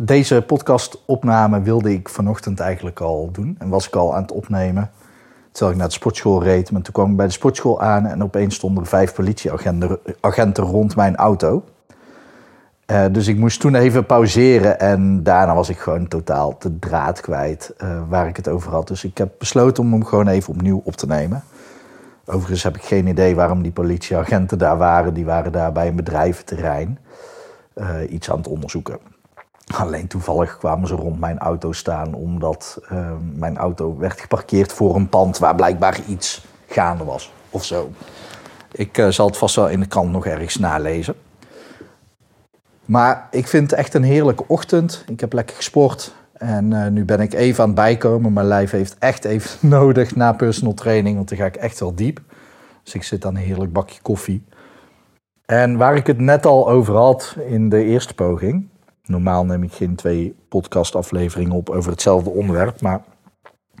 deze podcastopname wilde ik vanochtend eigenlijk al doen. En was ik al aan het opnemen. Terwijl ik naar de sportschool reed. Maar toen kwam ik bij de sportschool aan en opeens stonden er vijf politieagenten rond mijn auto. Uh, dus ik moest toen even pauzeren en daarna was ik gewoon totaal de draad kwijt uh, waar ik het over had. Dus ik heb besloten om hem gewoon even opnieuw op te nemen. Overigens heb ik geen idee waarom die politieagenten daar waren. Die waren daar bij een bedrijventerrein uh, iets aan het onderzoeken. Alleen toevallig kwamen ze rond mijn auto staan, omdat uh, mijn auto werd geparkeerd voor een pand waar blijkbaar iets gaande was of zo. Ik uh, zal het vast wel in de krant nog ergens nalezen. Maar ik vind het echt een heerlijke ochtend. Ik heb lekker gesport en uh, nu ben ik even aan het bijkomen. Mijn lijf heeft echt even nodig na personal training, want dan ga ik echt wel diep. Dus ik zit aan een heerlijk bakje koffie. En waar ik het net al over had in de eerste poging, Normaal neem ik geen twee podcastafleveringen op over hetzelfde onderwerp, maar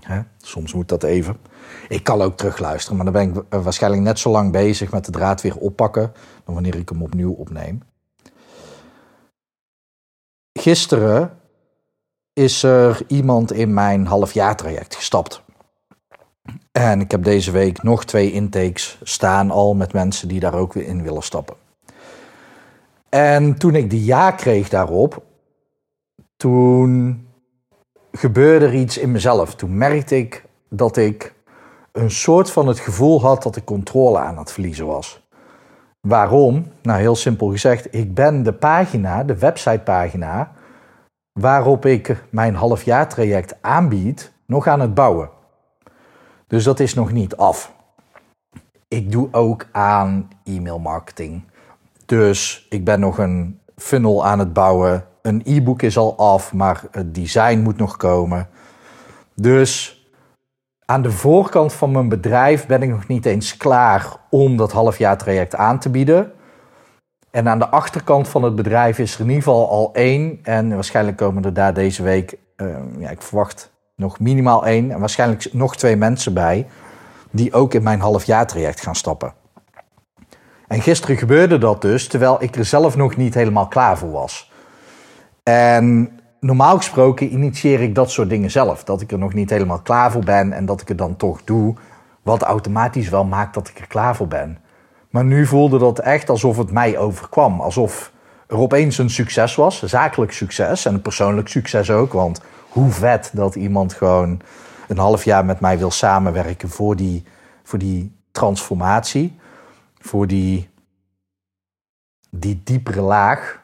hè, soms moet dat even. Ik kan ook terugluisteren, maar dan ben ik waarschijnlijk net zo lang bezig met de draad weer oppakken dan wanneer ik hem opnieuw opneem. Gisteren is er iemand in mijn halfjaartraject gestapt. En ik heb deze week nog twee intakes staan al met mensen die daar ook weer in willen stappen. En toen ik de ja kreeg daarop, toen gebeurde er iets in mezelf. Toen merkte ik dat ik een soort van het gevoel had dat ik controle aan het verliezen was. Waarom? Nou, heel simpel gezegd, ik ben de pagina, de websitepagina, waarop ik mijn halfjaartraject aanbied, nog aan het bouwen. Dus dat is nog niet af. Ik doe ook aan e-mail marketing. Dus ik ben nog een funnel aan het bouwen. Een e-book is al af, maar het design moet nog komen. Dus aan de voorkant van mijn bedrijf ben ik nog niet eens klaar om dat halfjaartraject aan te bieden. En aan de achterkant van het bedrijf is er in ieder geval al één. En waarschijnlijk komen er daar deze week, uh, ja, ik verwacht nog minimaal één. En waarschijnlijk nog twee mensen bij. Die ook in mijn halfjaartraject gaan stappen. En gisteren gebeurde dat dus, terwijl ik er zelf nog niet helemaal klaar voor was. En normaal gesproken initieer ik dat soort dingen zelf. Dat ik er nog niet helemaal klaar voor ben en dat ik het dan toch doe. Wat automatisch wel maakt dat ik er klaar voor ben. Maar nu voelde dat echt alsof het mij overkwam. Alsof er opeens een succes was, zakelijk succes en een persoonlijk succes ook. Want hoe vet dat iemand gewoon een half jaar met mij wil samenwerken voor die, voor die transformatie voor die, die diepere laag.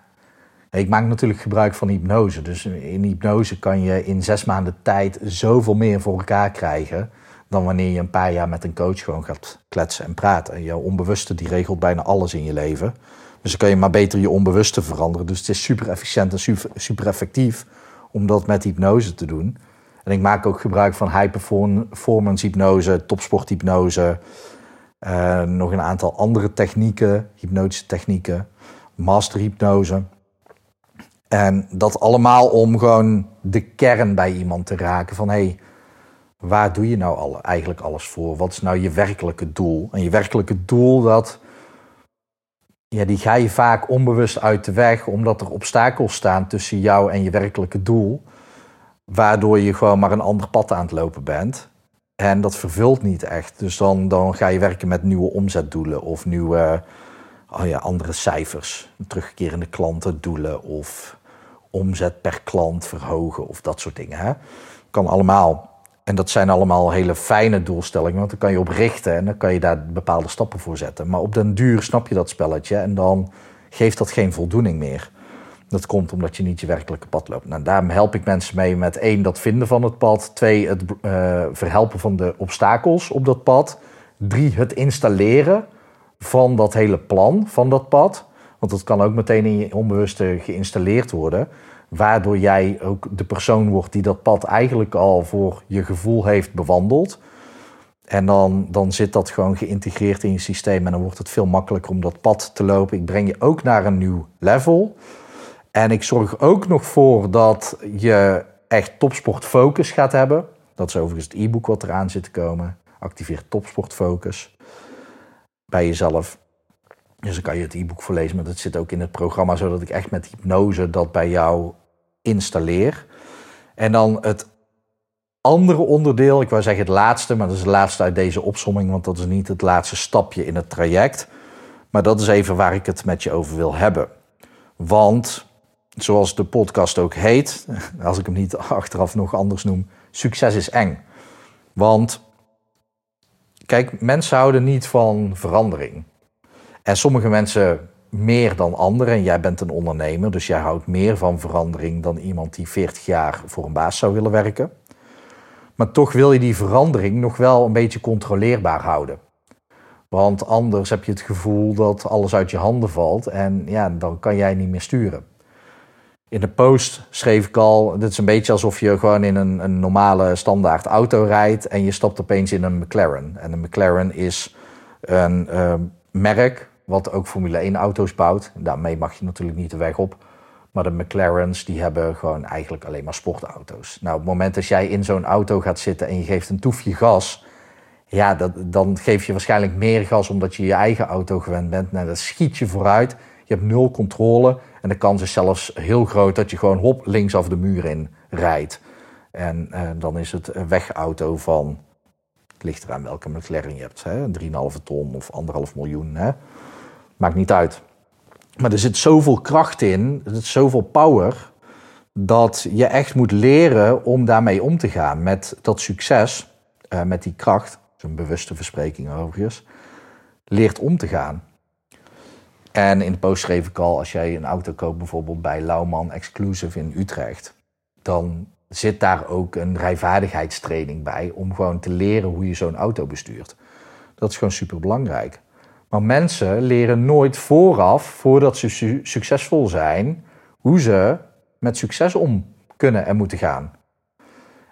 Ik maak natuurlijk gebruik van hypnose. Dus in hypnose kan je in zes maanden tijd zoveel meer voor elkaar krijgen. dan wanneer je een paar jaar met een coach gewoon gaat kletsen en praten. En onbewuste die regelt bijna alles in je leven. Dus dan kan je maar beter je onbewuste veranderen. Dus het is super efficiënt en super, super effectief om dat met hypnose te doen. En ik maak ook gebruik van high performance hypnose, topsporthypnose. Uh, nog een aantal andere technieken, hypnotische technieken, masterhypnose. En dat allemaal om gewoon de kern bij iemand te raken van hé, hey, waar doe je nou eigenlijk alles voor? Wat is nou je werkelijke doel? En je werkelijke doel, dat, ja, die ga je vaak onbewust uit de weg, omdat er obstakels staan tussen jou en je werkelijke doel. Waardoor je gewoon maar een ander pad aan het lopen bent. En dat vervult niet echt. Dus dan, dan ga je werken met nieuwe omzetdoelen of nieuwe oh ja, andere cijfers. Terugkerende klantendoelen of omzet per klant verhogen of dat soort dingen. Hè? Kan allemaal. En dat zijn allemaal hele fijne doelstellingen, want dan kan je op richten en dan kan je daar bepaalde stappen voor zetten. Maar op den duur snap je dat spelletje en dan geeft dat geen voldoening meer. Dat komt omdat je niet je werkelijke pad loopt. Nou, daarom help ik mensen mee met één, dat vinden van het pad. Twee, het uh, verhelpen van de obstakels op dat pad. Drie, het installeren van dat hele plan van dat pad. Want dat kan ook meteen in je onbewuste geïnstalleerd worden. waardoor jij ook de persoon wordt die dat pad eigenlijk al voor je gevoel heeft bewandeld. En dan, dan zit dat gewoon geïntegreerd in je systeem en dan wordt het veel makkelijker om dat pad te lopen. Ik breng je ook naar een nieuw level. En ik zorg ook nog voor dat je echt topsportfocus gaat hebben. Dat is overigens het e-book wat eraan zit te komen. Activeer topsportfocus bij jezelf. Dus dan kan je het e-book voorlezen, maar dat zit ook in het programma, zodat ik echt met hypnose dat bij jou installeer. En dan het andere onderdeel, ik wou zeggen het laatste, maar dat is het laatste uit deze opsomming, want dat is niet het laatste stapje in het traject. Maar dat is even waar ik het met je over wil hebben. Want, zoals de podcast ook heet, als ik hem niet achteraf nog anders noem, succes is eng. Want, kijk, mensen houden niet van verandering. En sommige mensen meer dan anderen. En jij bent een ondernemer, dus jij houdt meer van verandering dan iemand die 40 jaar voor een baas zou willen werken. Maar toch wil je die verandering nog wel een beetje controleerbaar houden. Want anders heb je het gevoel dat alles uit je handen valt en ja, dan kan jij niet meer sturen. In de post schreef ik al, dit is een beetje alsof je gewoon in een, een normale standaard auto rijdt en je stapt opeens in een McLaren. En een McLaren is een uh, merk wat ook Formule 1 auto's bouwt. Daarmee mag je natuurlijk niet de weg op. Maar de McLaren's die hebben gewoon eigenlijk alleen maar sportauto's. Nou, op het moment dat jij in zo'n auto gaat zitten en je geeft een toefje gas, ja, dat, dan geef je waarschijnlijk meer gas omdat je je eigen auto gewend bent. Nou, dat schiet je vooruit. Je hebt nul controle en de kans is zelfs heel groot dat je gewoon hop linksaf de muur in rijdt. En eh, dan is het een wegauto van, het ligt eraan welke McLaren je hebt, 3,5 ton of 1,5 miljoen. Hè? Maakt niet uit. Maar er zit zoveel kracht in, er zit zoveel power, dat je echt moet leren om daarmee om te gaan. Met dat succes, uh, met die kracht, een bewuste verspreking overigens, leert om te gaan. En in de post schreef ik al, als jij een auto koopt bijvoorbeeld bij Lauwman Exclusive in Utrecht, dan zit daar ook een rijvaardigheidstraining bij om gewoon te leren hoe je zo'n auto bestuurt. Dat is gewoon super belangrijk. Maar mensen leren nooit vooraf, voordat ze su succesvol zijn, hoe ze met succes om kunnen en moeten gaan.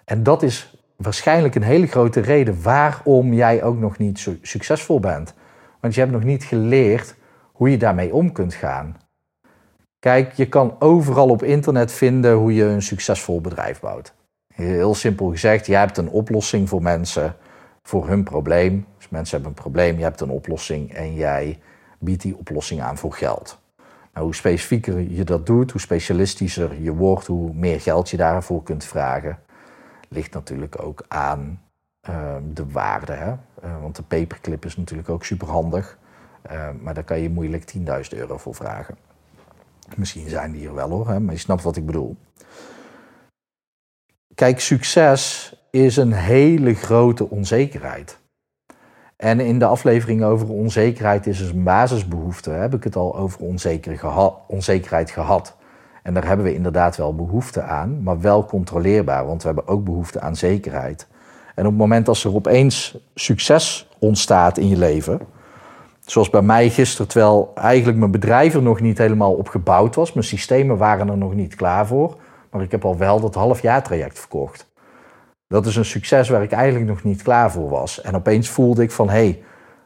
En dat is waarschijnlijk een hele grote reden waarom jij ook nog niet su succesvol bent. Want je hebt nog niet geleerd hoe je daarmee om kunt gaan. Kijk, je kan overal op internet vinden hoe je een succesvol bedrijf bouwt. Heel simpel gezegd, je hebt een oplossing voor mensen voor hun probleem. Dus mensen hebben een probleem, je hebt een oplossing en jij biedt die oplossing aan voor geld. Nou, hoe specifieker je dat doet, hoe specialistischer je wordt, hoe meer geld je daarvoor kunt vragen, ligt natuurlijk ook aan uh, de waarde. Hè? Uh, want de paperclip is natuurlijk ook superhandig, maar daar kan je moeilijk 10.000 euro voor vragen. Misschien zijn die er wel hoor, hè? maar je snapt wat ik bedoel. Kijk, succes is een hele grote onzekerheid. En in de aflevering over onzekerheid is dus een basisbehoefte. Heb ik het al over onzeker geha onzekerheid gehad. En daar hebben we inderdaad wel behoefte aan, maar wel controleerbaar, want we hebben ook behoefte aan zekerheid. En op het moment als er opeens succes ontstaat in je leven, zoals bij mij gisteren, terwijl eigenlijk mijn bedrijf er nog niet helemaal op gebouwd was, mijn systemen waren er nog niet klaar voor, maar ik heb al wel dat halfjaartraject verkocht. Dat is een succes waar ik eigenlijk nog niet klaar voor was. En opeens voelde ik van, hé, hey,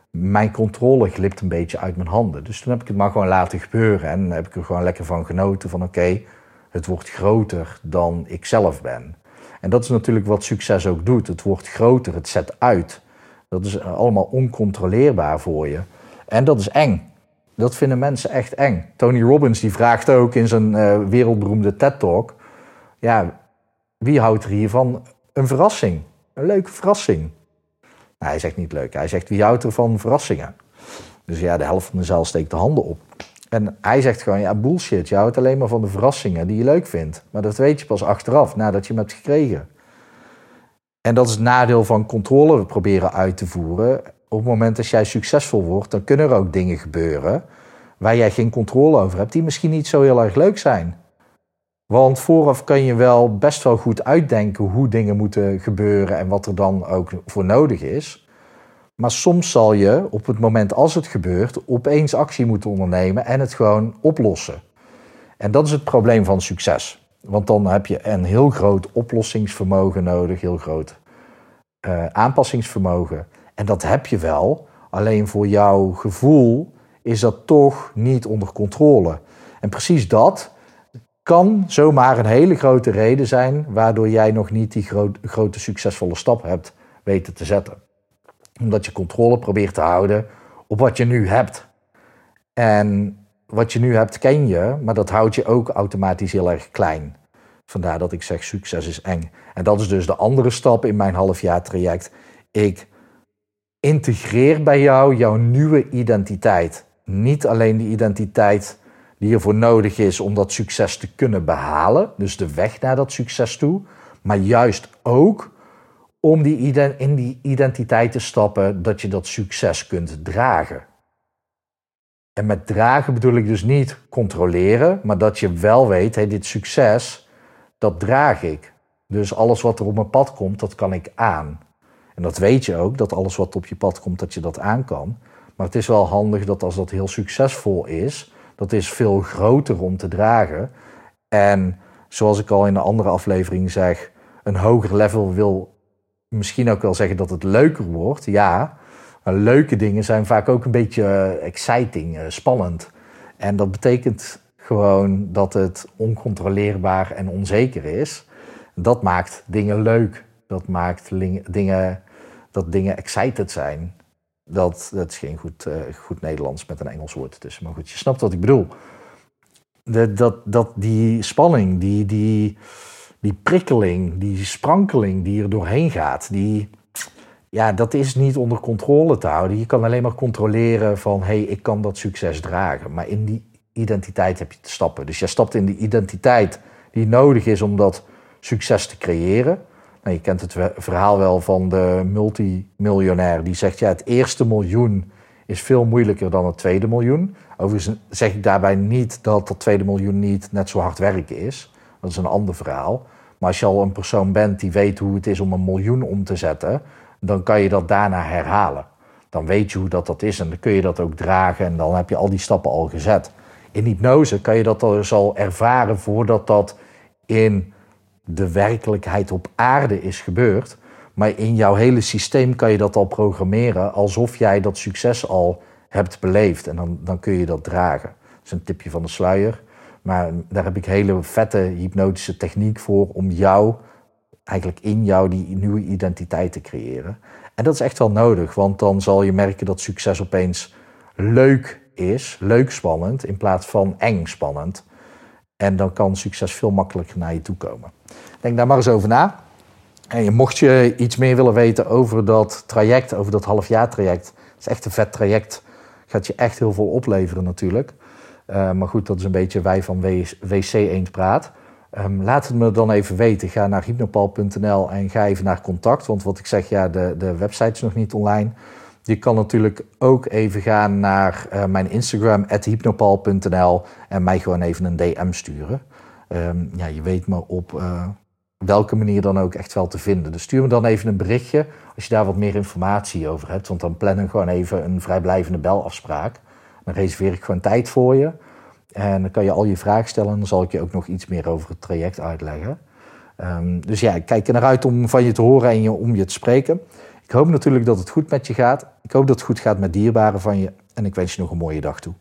mijn controle glipt een beetje uit mijn handen. Dus toen heb ik het maar gewoon laten gebeuren. En heb ik er gewoon lekker van genoten van, oké, het wordt groter dan ik zelf ben. En dat is natuurlijk wat succes ook doet. Het wordt groter, het zet uit. Dat is allemaal oncontroleerbaar voor je. En dat is eng. Dat vinden mensen echt eng. Tony Robbins die vraagt ook in zijn uh, wereldberoemde TED-talk... ja, wie houdt er hiervan een verrassing. Een leuke verrassing. Nou, hij zegt niet leuk. Hij zegt wie houdt er van verrassingen? Dus ja, de helft van de zaal steekt de handen op. En hij zegt gewoon, ja, bullshit. Je houdt alleen maar van de verrassingen die je leuk vindt. Maar dat weet je pas achteraf, nadat je hem hebt gekregen. En dat is het nadeel van controle we proberen uit te voeren. Op het moment dat jij succesvol wordt, dan kunnen er ook dingen gebeuren waar jij geen controle over hebt, die misschien niet zo heel erg leuk zijn. Want vooraf kan je wel best wel goed uitdenken hoe dingen moeten gebeuren en wat er dan ook voor nodig is. Maar soms zal je op het moment als het gebeurt opeens actie moeten ondernemen en het gewoon oplossen. En dat is het probleem van succes. Want dan heb je een heel groot oplossingsvermogen nodig, heel groot uh, aanpassingsvermogen. En dat heb je wel, alleen voor jouw gevoel is dat toch niet onder controle. En precies dat kan zomaar een hele grote reden zijn waardoor jij nog niet die grote succesvolle stap hebt weten te zetten. Omdat je controle probeert te houden op wat je nu hebt. En wat je nu hebt ken je, maar dat houdt je ook automatisch heel erg klein. Vandaar dat ik zeg succes is eng. En dat is dus de andere stap in mijn halfjaar traject. Ik integreer bij jou jouw nieuwe identiteit. Niet alleen de identiteit die ervoor nodig is om dat succes te kunnen behalen, dus de weg naar dat succes toe, maar juist ook om die in die identiteit te stappen dat je dat succes kunt dragen. En met dragen bedoel ik dus niet controleren, maar dat je wel weet, hey, dit succes, dat draag ik. Dus alles wat er op mijn pad komt, dat kan ik aan. En dat weet je ook, dat alles wat op je pad komt, dat je dat aan kan. Maar het is wel handig dat als dat heel succesvol is, dat is veel groter om te dragen. En zoals ik al in een andere aflevering zeg, een hoger level wil misschien ook wel zeggen dat het leuker wordt. Ja, maar leuke dingen zijn vaak ook een beetje eh, exciting, eh, spannend. En dat betekent gewoon dat het oncontroleerbaar en onzeker is. Dat maakt dingen leuk. Dat maakt dingen, dat dingen excited zijn. Dat, dat is geen goed, uh, goed Nederlands met een Engels woord tussen. Maar goed, je snapt wat ik bedoel. Dat, dat die spanning, die, die, die prikkeling, die sprankeling die er doorheen gaat, die, ja, dat is niet onder controle te houden. Je kan alleen maar controleren van, hé, hey, ik kan dat succes dragen. Maar in die identiteit heb je te stappen. Dus je stapt in die identiteit die nodig is om dat succes te creëren. Nou, je kent het verhaal wel van de multimiljonair die zegt, ja, het eerste miljoen is veel moeilijker dan het tweede miljoen. Overigens zeg ik daarbij niet dat dat tweede miljoen niet net zo hard werken is. Dat is een ander verhaal. Maar als je al een persoon bent die weet hoe het is om een miljoen om te zetten, dan kan je dat daarna herhalen. Dan weet je hoe dat, dat is en dan kun je dat ook dragen en dan heb je al die stappen al gezet. In hypnose kan je dat dus al ervaren voordat dat in de werkelijkheid op aarde is gebeurd. Maar in jouw hele systeem kan je dat al programmeren alsof jij dat succes al hebt beleefd. En dan, dan kun je dat dragen. Dat is een tipje van de sluier. Maar daar heb ik hele vette hypnotische techniek voor om jou, eigenlijk in jou, die nieuwe identiteit te creëren. En dat is echt wel nodig, want dan zal je merken dat succes opeens leuk is, leuk spannend, in plaats van eng spannend. En dan kan succes veel makkelijker naar je toe komen. Denk daar maar eens over na. En mocht je iets meer willen weten over dat traject, over dat halfjaartraject, het is echt een vet traject. Gaat je echt heel veel opleveren natuurlijk. Uh, maar goed, dat is een beetje wij van WC Eend Praat. Um, laat het me dan even weten. Ga naar hypnopal.nl en ga even naar contact. Want wat ik zeg, ja, de, de website is nog niet online. Je kan natuurlijk ook even gaan naar uh, mijn Instagram, hypnopal.nl en mij gewoon even een DM sturen. Um, ja, je weet me op uh, welke manier dan ook echt wel te vinden. Dus stuur me dan even een berichtje als je daar wat meer informatie over hebt. Want dan plannen we gewoon even een vrijblijvende belafspraak. Dan reserveer ik gewoon tijd voor je. En dan kan je al je vragen stellen. En dan zal ik je ook nog iets meer over het traject uitleggen. Um, dus ja, ik kijk er naar uit om van je te horen en om je te spreken. Ik hoop natuurlijk dat het goed met je gaat. Ik hoop dat het goed gaat met dierbaren van je. En ik wens je nog een mooie dag toe.